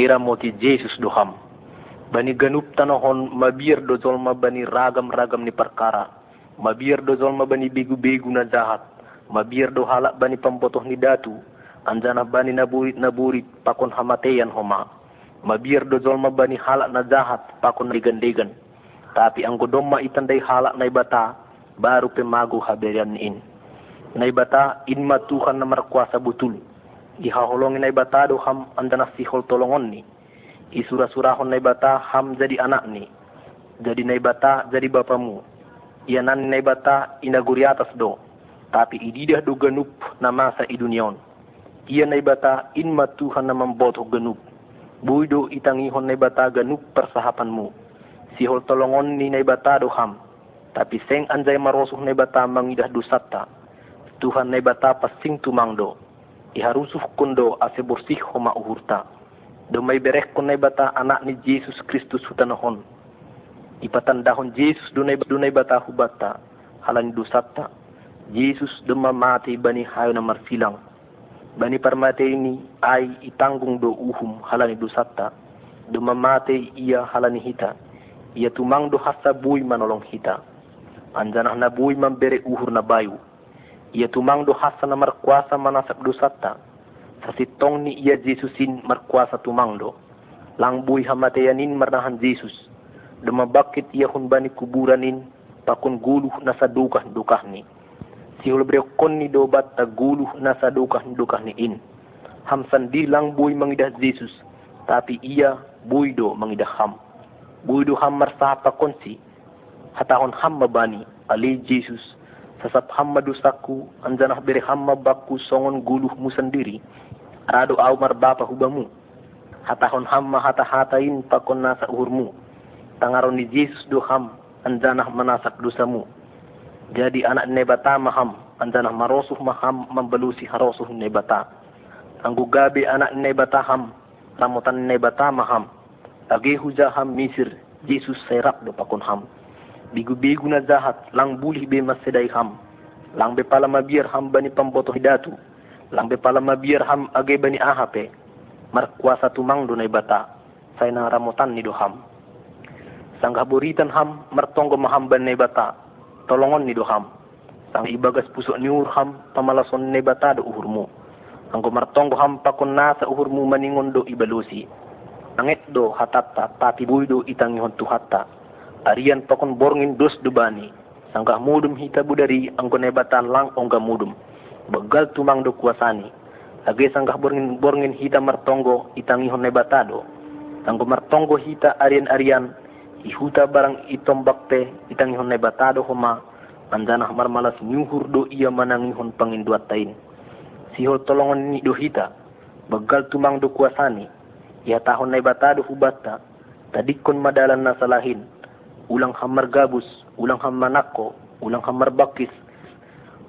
ira moti Jesus doham bani ganup tanahon mabir do zolma bani ragam-ragam ni perkara. Mabir do zolma bani begu-begu na jahat. Mabir do halak bani pembotoh ni datu. Anjana bani naburit naburit pakon hamateyan homa. Mabir do zolma bani halak na jahat pakon degan-degan tapi ang godomma itandai halak na ibata baru pemagu haberian in. Na ibata inma Tuhan na markuasa butul ihaholongin na ibata do ham andana sihol tolongon ni. Isura-surahon na ibata ham jadi anak ni. Jadi na ibata jadi bapamu. Iyanan na ibata inaguri atas do. Tapi ididah do ganup na masa idunion iya na ibata inma Tuhan na mamboto ganup buido itangihon na ibata ganup persahapanmu. Sihol tolongon ni na ibata do ham. Tapi seng anjay marosuh na ibata mangidah dusata Tuhan na ibata pasing tumangdo iharusuh kundo ase bersih homa uhurta. Do may berek kun bata anak ni Jesus Kristus hutanahon ipatandahon Jesus dunay dunay bata hubata. Halan dusata Jesus duma mati bani hayo na marsilang bani parmate ini ay itanggung do uhum halani dusata. Duma mati iya halani hita. Iya tumang do hasa buy manolong hita. Anjanah na buy bere uhur na bayu iya tumang do hasa na markuasa manasak dusata sa sitong ni iya Jesusin markuasa. Lang buhay hamatayanin marnahan Jesus. Dumabakit iya bani kuburanin pakun guluh na sa dukah dukah ni. Si kon ni dobat ta guluh na sa dukah dukah ni in. Hamsan di lang buhay mangidah Jesus. Tapi iya buhay do mangidah ham. Buhay do ham marsapa konsi. Hatahon ham mabani ali Jesus sasap hamma dusaku anjanah bere hamma bakku songon guluh mu sendiri. Rado au marbapa hubamu. Hatahon hamma hata hatain pakon nasa uhurmu tangaron ni Jesus do ham anjanah manasak dosamu jadi anak nebata maham anjanah marosuh maham membelusi harosuh nebata. Anggu gabe anak nebata ham ramutan nebata maham. Age hujaham misir Jesus serak do pakon ham bigu-bigu na zahat lang bulih be maseday ham. Lang be pala mabir ham bani pamboto hidatu. Lang be pala mabir ham age bani ahape. Mar kuasa tumang dunay bata. Say nang ramutan ni do ham. Sang buritan ham martonggo maham bani bata. Tolongon ni do ham. Sang ibagas pusok niur ham pamalason ni bata do uhurmu. Anggo martonggo ham pakon nasa uhurmu maningon do ibalusi Angit do hatatta tapi buido itangihon tuhatta arian pakon borngin dos dubani. Sangka mudum hita budari angko nebatan lang ongga mudum. Begal tumang do kuasani. Age sangka borngin borngin hita martonggo itangi hon nebatado. Sangko martonggo hita arian arian ihuta barang itom bakte itangi hon nebatado homa. Anjana malas nyuhur do ia manangi hon pangin tain. Sihol tolongan ni do hita. Begal tumang do kuasani. Ia tahun nebatado hubata. Tadikon madalan nasalahin ulang hamar gabus, ulang hamar nako, ulang hamar bakis,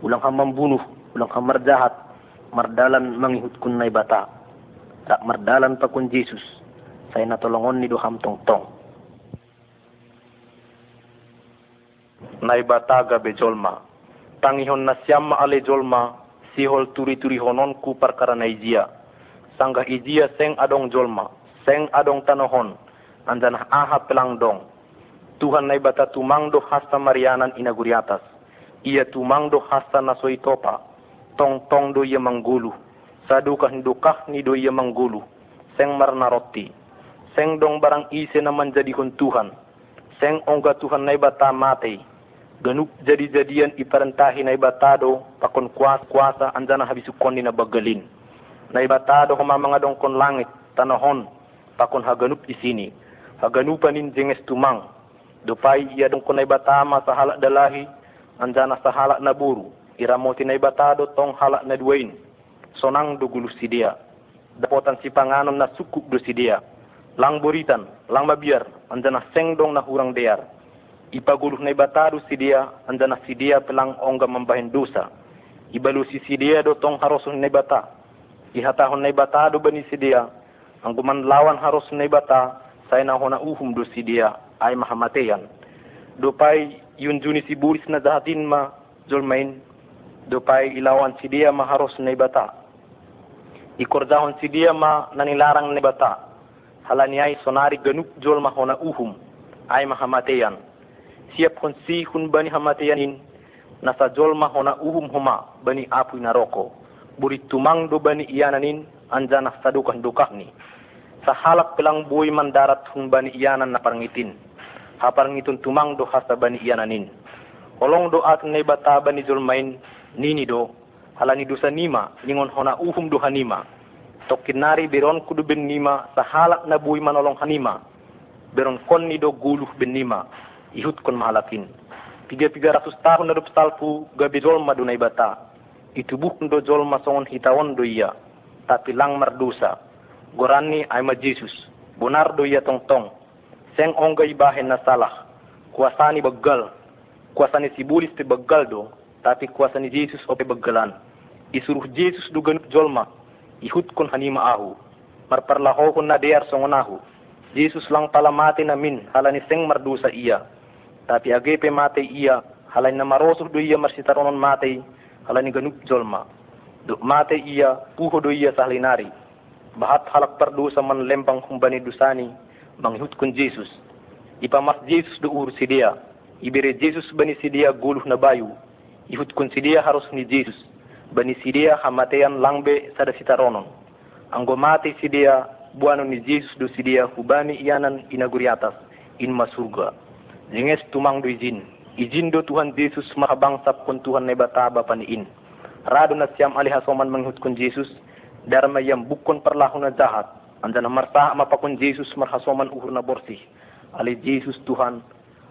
ulang hamar bunuh, ulang hamar jahat, mardalan mangihut kun na bata. Tak mardalan pa kun Jesus, saya natolongon ni tong tong. Naibata gabe jolma, tangihon na siyam ale jolma, sihol turi-turi honon ku perkara na ijia. Sangga ijia seng adong jolma, seng adong tanohon, anjanah aha pelang dong, Tuhan na ibata tumangdo hasta marianan inaguriatas. Ia tumangdo hasta nasoitopa. Tong tong do ia manggulu. Sadukah dukah ni do ia manggulu. Seng marna roti. Seng dong barang ise na manjadihon Tuhan. Seng ongga Tuhan na ibata mate. Ganuk jadi-jadian iparantahi na ibatado pakon kuasa kuasa anjana habisukon ni na bagalin. Na ibatado humamanga dong kon langit tanahon pakon haganup di sini. Haganupanin jenges tumang Dupai ia dong kunay batama sa halak dalahi, anjana sa halak na buru, iramoti na ibatado tong halak na duwain. Sonang dugulu si dia. Dapotan si panganom na sukuk do si dia. Lang buritan, lang mabiar, anjana sengdong na hurang dear. Ipaguluh na ibatado si dia, anjana si dia pelang ongga mambahin dosa. Ibalusi si dia do tong harosun na ibata. Ihatahon na ibatado bani si dia, ang gumanlawan haros na ibata, saya na hona uhum do si dia, ay mahamateyan. Yun juni si buris na zahatin ma zulmain. Dupay ilawan si dia maharos na ibata. Ikordahon si dia ma nanilarang na ibata. halani ay sonari ganup jol mahona uhum ay mahamateyan siap kon si hun bani hamateyanin nasa jol mahona uhum homa bani apu naroko buri tumang do bani iyananin anjana sadukan sa halak pelang buoy mandarat hun bani iyanan na parangitin haparangitun tumang do hasa bani iyananin holong do at ne bata bani jol main nini do. Halani dosa nima ningon hona uhum do hanima tokkinari beron kudu ben nima sa halak na buy manolong hanima. Beron konni do guluh ben nima ihut kon mahalakin. Tiga tiga ratus tahun na salpu gabi zolma dunai bata. Itu buk do zolma songon hitawan do iya. Tapi lang mardusa. Gorani ay ma Jesus. Bonar do iya tong tong seng onga ibahen na salah kuasani begal kuasani sibulis te begal do tapi kuasani Jesus ope begalan. Isuruh Jesus do ganut zolma ihut kon hanima ahu. Marparlaho kon na dear songonahu Jesus lang pala mati na min halani seng mardusa iya tapi age pe mate iya halani na marosuh do iya marsitaronon mate halani ganup jolma. Do mate iya puho do iya sahlinari bahat halak pardusa man lempang humbani dusani manghut kon Jesus. Ipamas Jesus do ur sidia. Ibere Jesus bani sidia guluh na bayu. Ihut kon sidia harus ni Jesus. Bani sidia hamatean langbe sada sitaronon anggo mate sidia buano ni Jesus do sidia hubani ianan inaguri atas in masurga jenges tumang do izin. Izin do Tuhan Yesus mahabangsa kon Tuhan nebataba paniin rado na siam alih hasoman menghut kon Jesus dharma yam bukon perlahuna jahat anjana marta mapakon Jesus marhasoman uhur na borsih ali Jesus Tuhan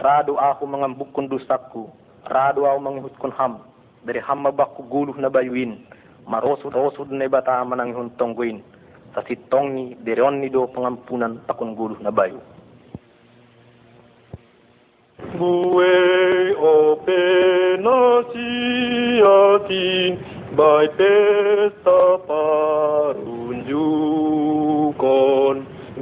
rado aku mengambukon dosaku rado aku menghut kon ham. Dari hamma bakku guluh na bayuin marosu rosu ne bata manang hun tongguin. Sa tongi dari onni do pengampunan takun guluh na bayu. Bue openasiati by pesta parunjukon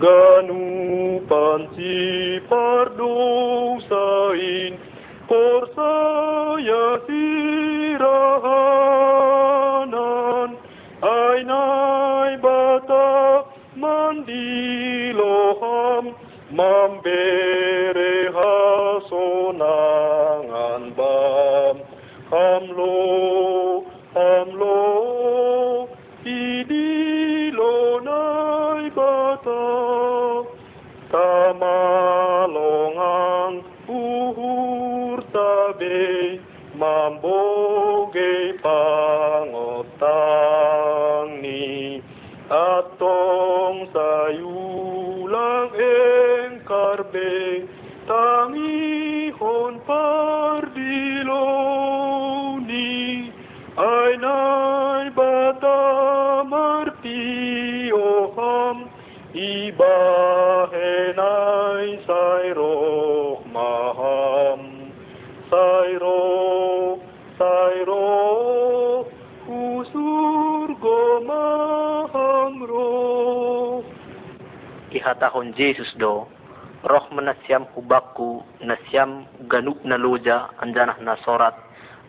ganu pansi pardosain por saya sirahanan. Ay nay bata mandiloham mambere mamboge pangotang ni atong sayulang engkarbe ihatahon Jesus do roh menasyam hubakku nasyam ganup na loja anjanah na sorat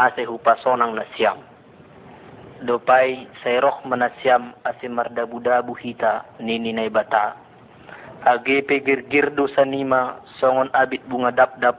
ase hupasonang nasyam. Dopai say roh menasyam ase mardabu-dabu hita nini nay bata. Age pegir-gir do sanima songon abit bunga dap-dap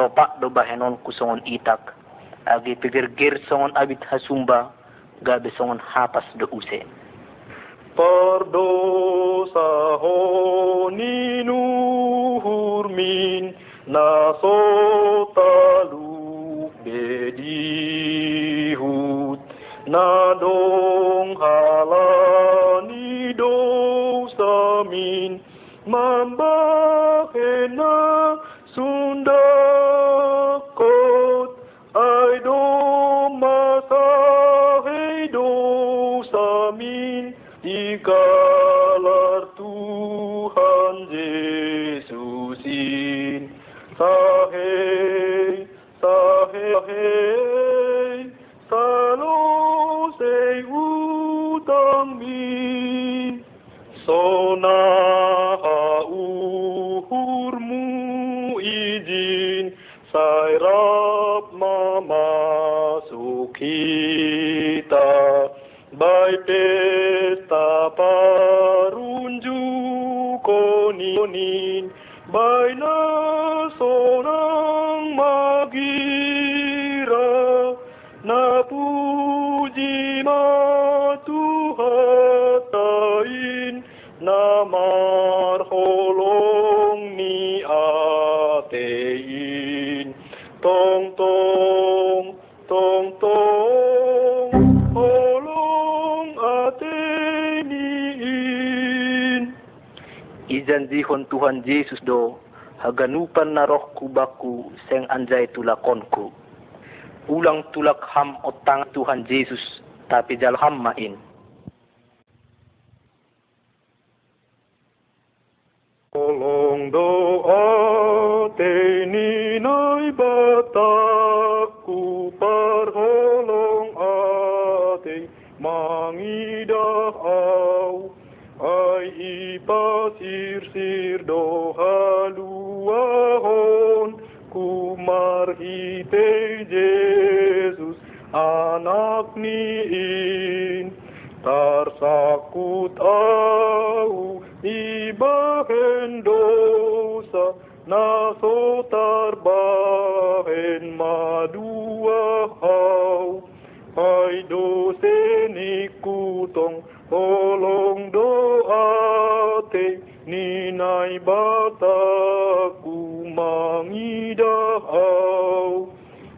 lopak do bahenon ku songon itak. Age pegir-gir songon abit hasumba gabe songon hapas do use Pardosa honinu hurmin nasotalu bedihut. Nadong halani dosamin mambakena sundakot ta bai pe ta bai no. Ijanjihon Tuhan Yesus do, haganupan na roh kubaku seng anjay tulakonku. Ulang tulak ham otang Tuhan Yesus, tapi jal ham main. Tolong doa teninay bataku parholong ate mangidahaw ay ipasirsir do haluahon kumarhite Jesus anak niin. Tarsakut au ibahen dosa naso tarbahen madua bataku mangidahaw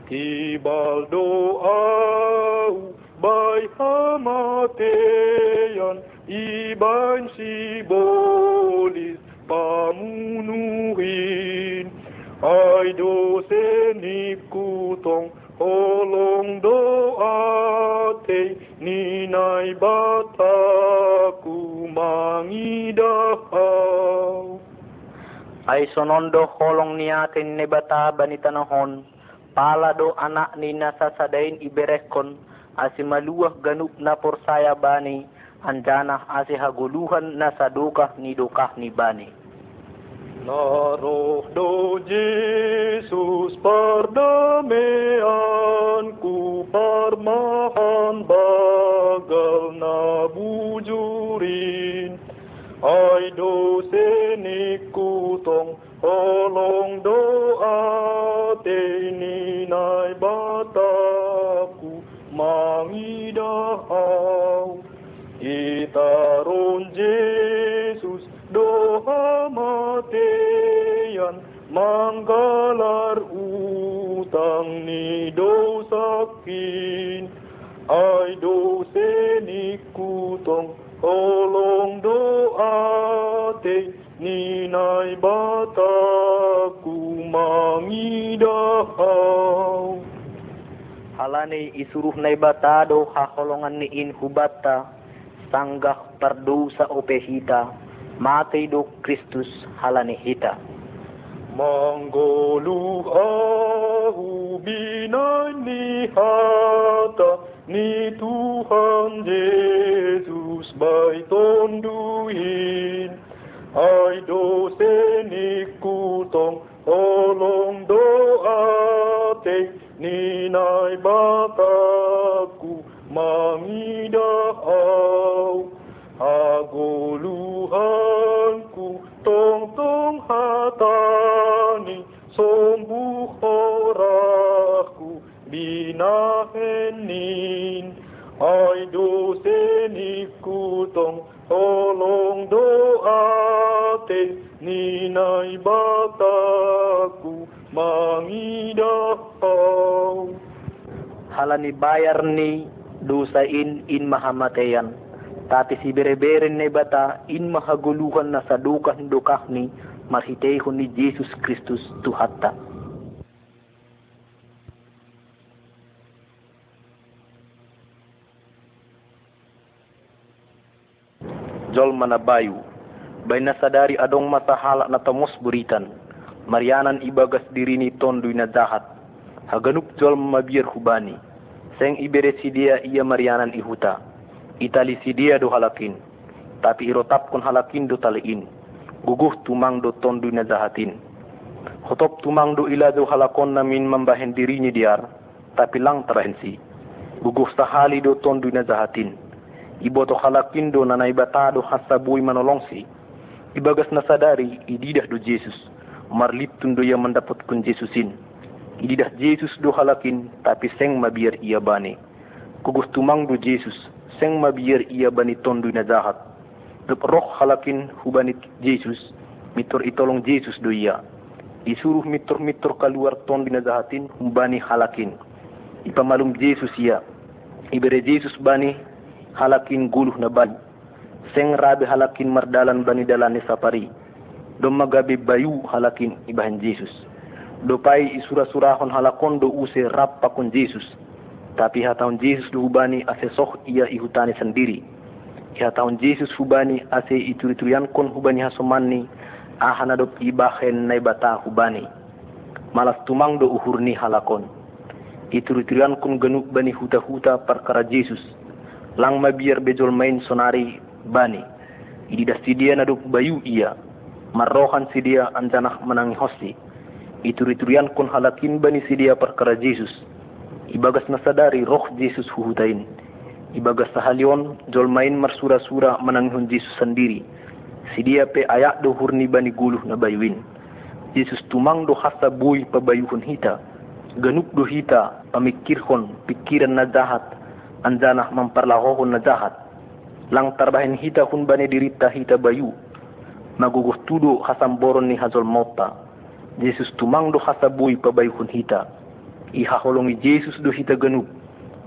Tibal doau bay hamateyan iban sibolis pamunuhin. Ay doseni kutong holong doate ninay bataku mangidahaw Ay sonondo holong niatin ne bata banitanahon, pala do anak ni nasasadain iberekon, asi maluah ganup na porsaya bani, anjana asi haguluhan na sadukah ni dukah ni bani. Naroh do Jesus pardamaianku parmahan bagal na bujurin Ay do seniku tong holong doate ninay bataku mangidahaw Itaron Jesus doha mateyan manggalar utang ni dosakin ay dose ni kutong tolong doate ninay bataku mangidahaw Halani isuruh na ibatado hakolongan ni inhubata, sanggah pardusa o pehita, matay do Kristus halani hita. Manggoluh ahu binay ni hata. Ni Tuhan Yesus bay tonduin ay dose ni kutong tolong doate ninay bataku mangidahaw aguluhanku tong tong hatani sombuhoraku binahenin. Ay doseni kutong tolong halani bayar ni dusain in mahamateyan. Tati si bereberin na bata in mahaguluhan na sadukah dukah ni marhitehon ni Jesus Kristus tuhatta. Jol manabayu, bay nasadari adong matahala na tamos buritan, marianan ibagas diri ni tondoy na jahat, haganup jol mabir hubani, seng ibere sidia iya marianan ihuta, itali sidia do halakin, tapi irotap kon halakin do taliin, guguh tumang do tondoy na jahatin. Hotop tumang do ila do halakon namin mambahen dirinya diar, tapi lang tarahensi. Guguh sahali do tondoy na jahatin. Iboto halakin do na naibatado hasabuy manolongsi. ibagas nasadari ididah do Jesus marlitun do ia mendapatkan Jesusin ididah Jesus do halakin tapi seng mabiar ia bani. Kugus tumang do Jesus seng mabiar ia bani tondu na jahat Dop roh halakin hubani Jesus mitur itolong Jesus do ia. Disuruh mitur-mitur keluar tondu na jahatin hubani halakin. Ipamalum Jesus ia. Ibere Jesus bani halakin guluh na bani. Seng rabi halakin mardalan bani dalani sapari. Do magabe bayu halakin ibahan Jesus do pai isura-surahon halakon do use rappa kon Jesus. Tapi hataun Jesus do hubani ase soh ia ihutani sendiri. Hataun Jesus hubani ase ituri-turian kon hubani hasomanni ahana do ibahen nai bata hubani. Malas tumang do uhurni halakon. Ituri-turian kon genuk bani huta-huta perkara Jesus. Lang mabiar bejol main sonari bani. Idi sidia naduk bayu ia. Marrohan sidia anjanah menangi hosti ituri-turian kun halakin bani sidia perkara Jesus. Ibagas nasadari roh Jesus huhutain. Ibagas sahalion jol main marsura-sura menangihun Jesus sendiri. Sidia pe ayak do hurni bani guluh na bayuin Jesus tumang do hasa bui pabayuhun hita. Ganuk do hita pamikirhon pikiran na jahat anjanah memperlahohon na jahat lang tarbahin hita hun bani dirita hita bayu. Maguguh tudo hasam boron ni hazol mota Jesus tumang do hasabui pabayu hun hita. Iha holongi Jesus do hita ganuk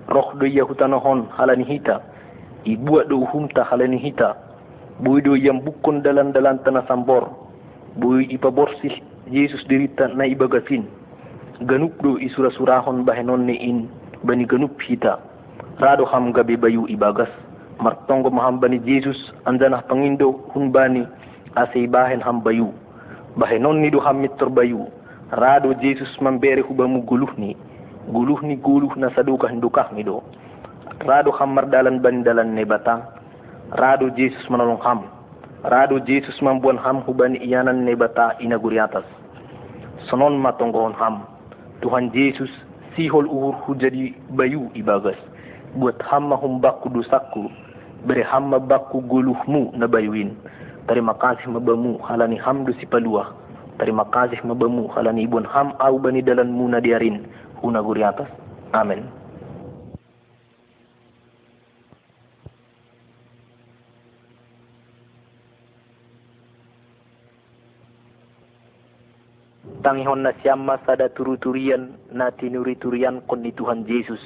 roh do iya hutanohon halani hita. Ibuat do uhumta halani hita. Bui do yang bukon dalan-dalan tanah sambor. Bui ipa borsih Jesus dirita na ibagasin ganuk do isura-surahon bahenon ni in bani ganuk hita. Rado ham gabe bayu ibagas martongo mahambani Jesus anjanah pangindo hunbani ase bahen hambayu bahenon ni do hammitor bayu rado Jesus mambere hubamu guluhni guluhni guluh na saduka hindukah mi do. Rado hammar dalan bani dalan ne batang. Rado Jesus manolong ham. Rado Jesus mambuan ham hubani iyanan ne bata inaguri atas. Sonon matongohon ham. Tuhan Yesus sihol uhur hujadi bayu ibagas. Buat hamma humbaku dosaku beri hamma bakku guluhmu na bayuin. Terima kasih mabamu halani hamdu si paluah. Terima kasih mabamu halani ibun ham au bani dalanmu na diarin. Huna guri atas. Amin. Tangihon na siyama sada turu-turian na kon ni Tuhan Yesus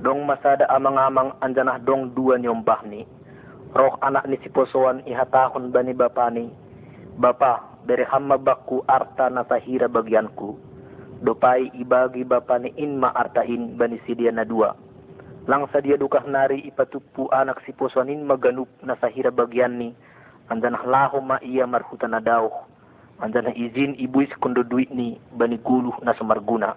dong masada amang-amang anjanah dong dua nyombah ni. Roh anak ni si posoan ihatahon bani bapani bapa dari hamma bakku arta nasahira bagianku. Dopai ibagi bapani inma artain bani sidia na dua. Lang sadia dukah nari ipatupu anak si posoanin maganup nasahira bagian ni. Anjanah laho ma iya marhuta na dauh. Anjanah izin ibuis kondo duit ni bani guluh na sumarguna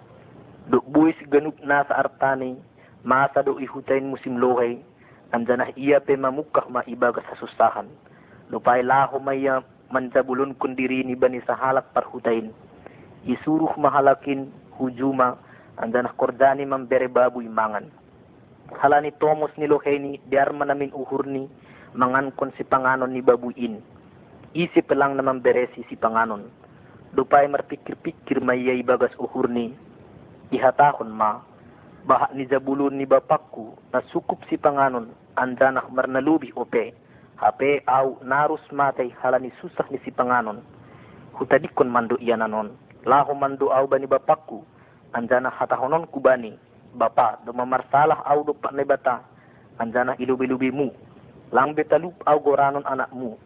duk buis ganup nasa artani masa ihutain musim lohay anjanah iya pe mamukah ma ibagas hasustahan lupay laho maya manjabulun kundiri ni bani sahalak parhutain. Isuruh mahalakin hujuma anjanah kordani mambere babu imangan. Halani tomos ni loheni biar manamin uhurni mangan kon si panganon ni babuin isi pelang naman beresi si panganon. Lupay marpikir-pikir maya ibagas uhurni ihatahon ma bahak ni Zabulun ni bapakku na sukup si panganon andanah marnalubi ope. Hape au narus matay halani susah ni si panganon hutadikon mando iya nanon. Laho mando au bani bapakku anjana hatahonon kubani bapa do mamarsalah au do pak bata. Anjana ilubi-lubi mu lang betalup au goranon anakmu.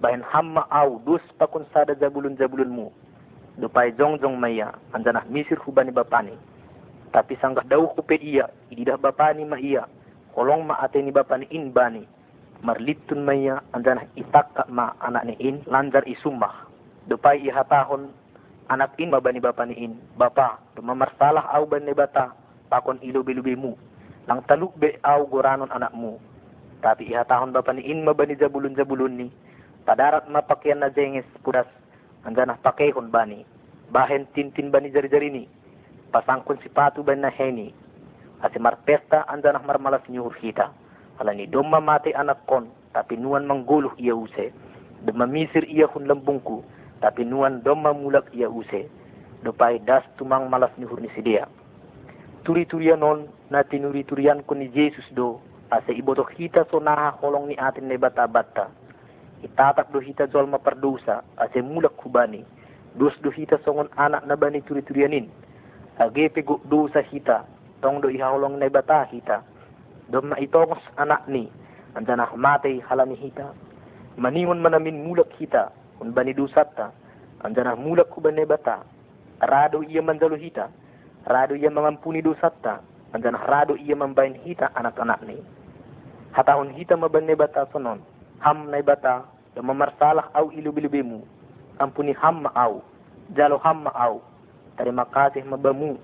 Bahen hamma au dus pakun sada jabulun jabulun mu do pai jong jong maya anjana misir hubani bapani tapi sanggah dauh kupet iya ididah bapani ma iya kolong ma ate ni bapani in bani marlitun maya andana itak ma anak ni in lanjar isumbah depai iha tahun anak in ma bani bapani in. Bapa mamar salah au bani bata pakon ilo bilubimu lang taluk be au goranon anakmu tapi iha tahun bapani in ma bani jabulun jabulun ni. Padarat ma pakaian na jenges puras andana pakai bani bahen tintin bani jari-jari ni pasangkun sipatu ban na heni. Asi marpesta andanah marmalas nyuhur kita alani domma mati anak kon tapi nuan mangguluh ia use. Do mamisir iya hun lambungku tapi nuan do mamulak iya use. Do pai das tumang malas ni hurni sidia turi turian non na tinuri turian ko ni Jesus do. Asa iboto kita so naha holong ni atin ne bata bata itatap do hita jol mapardusa ase mulak kubani dus do hita songon anak na bani turi turianin age pego dosa hita. Tong do ihaulong na bata hita. Do ma itongos anak ni. Andana mate halami hita. Maningon manamin mulak hita. Un bani dusata andana mulak kubane bata. Rado ia manjalo hita. Rado ia mengampuni dosata andana rado ia membain hita anak-anak ni. Hatahun hita mabane bata sonon. Ham na bata. Da mamarsalah au ilubilubemu ampuni ham au. Jalo ham au terima kasih mabamu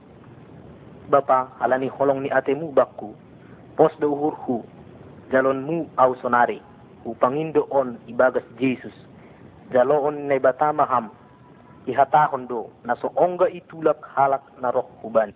bapa halani holong ni atemu bakku. Pos do uhurhu jalon mu au sonari. Upangindo on ibagas Jesus. Jalo on na bata maham ihatahon do. Na so ongga itulak halak na roh uban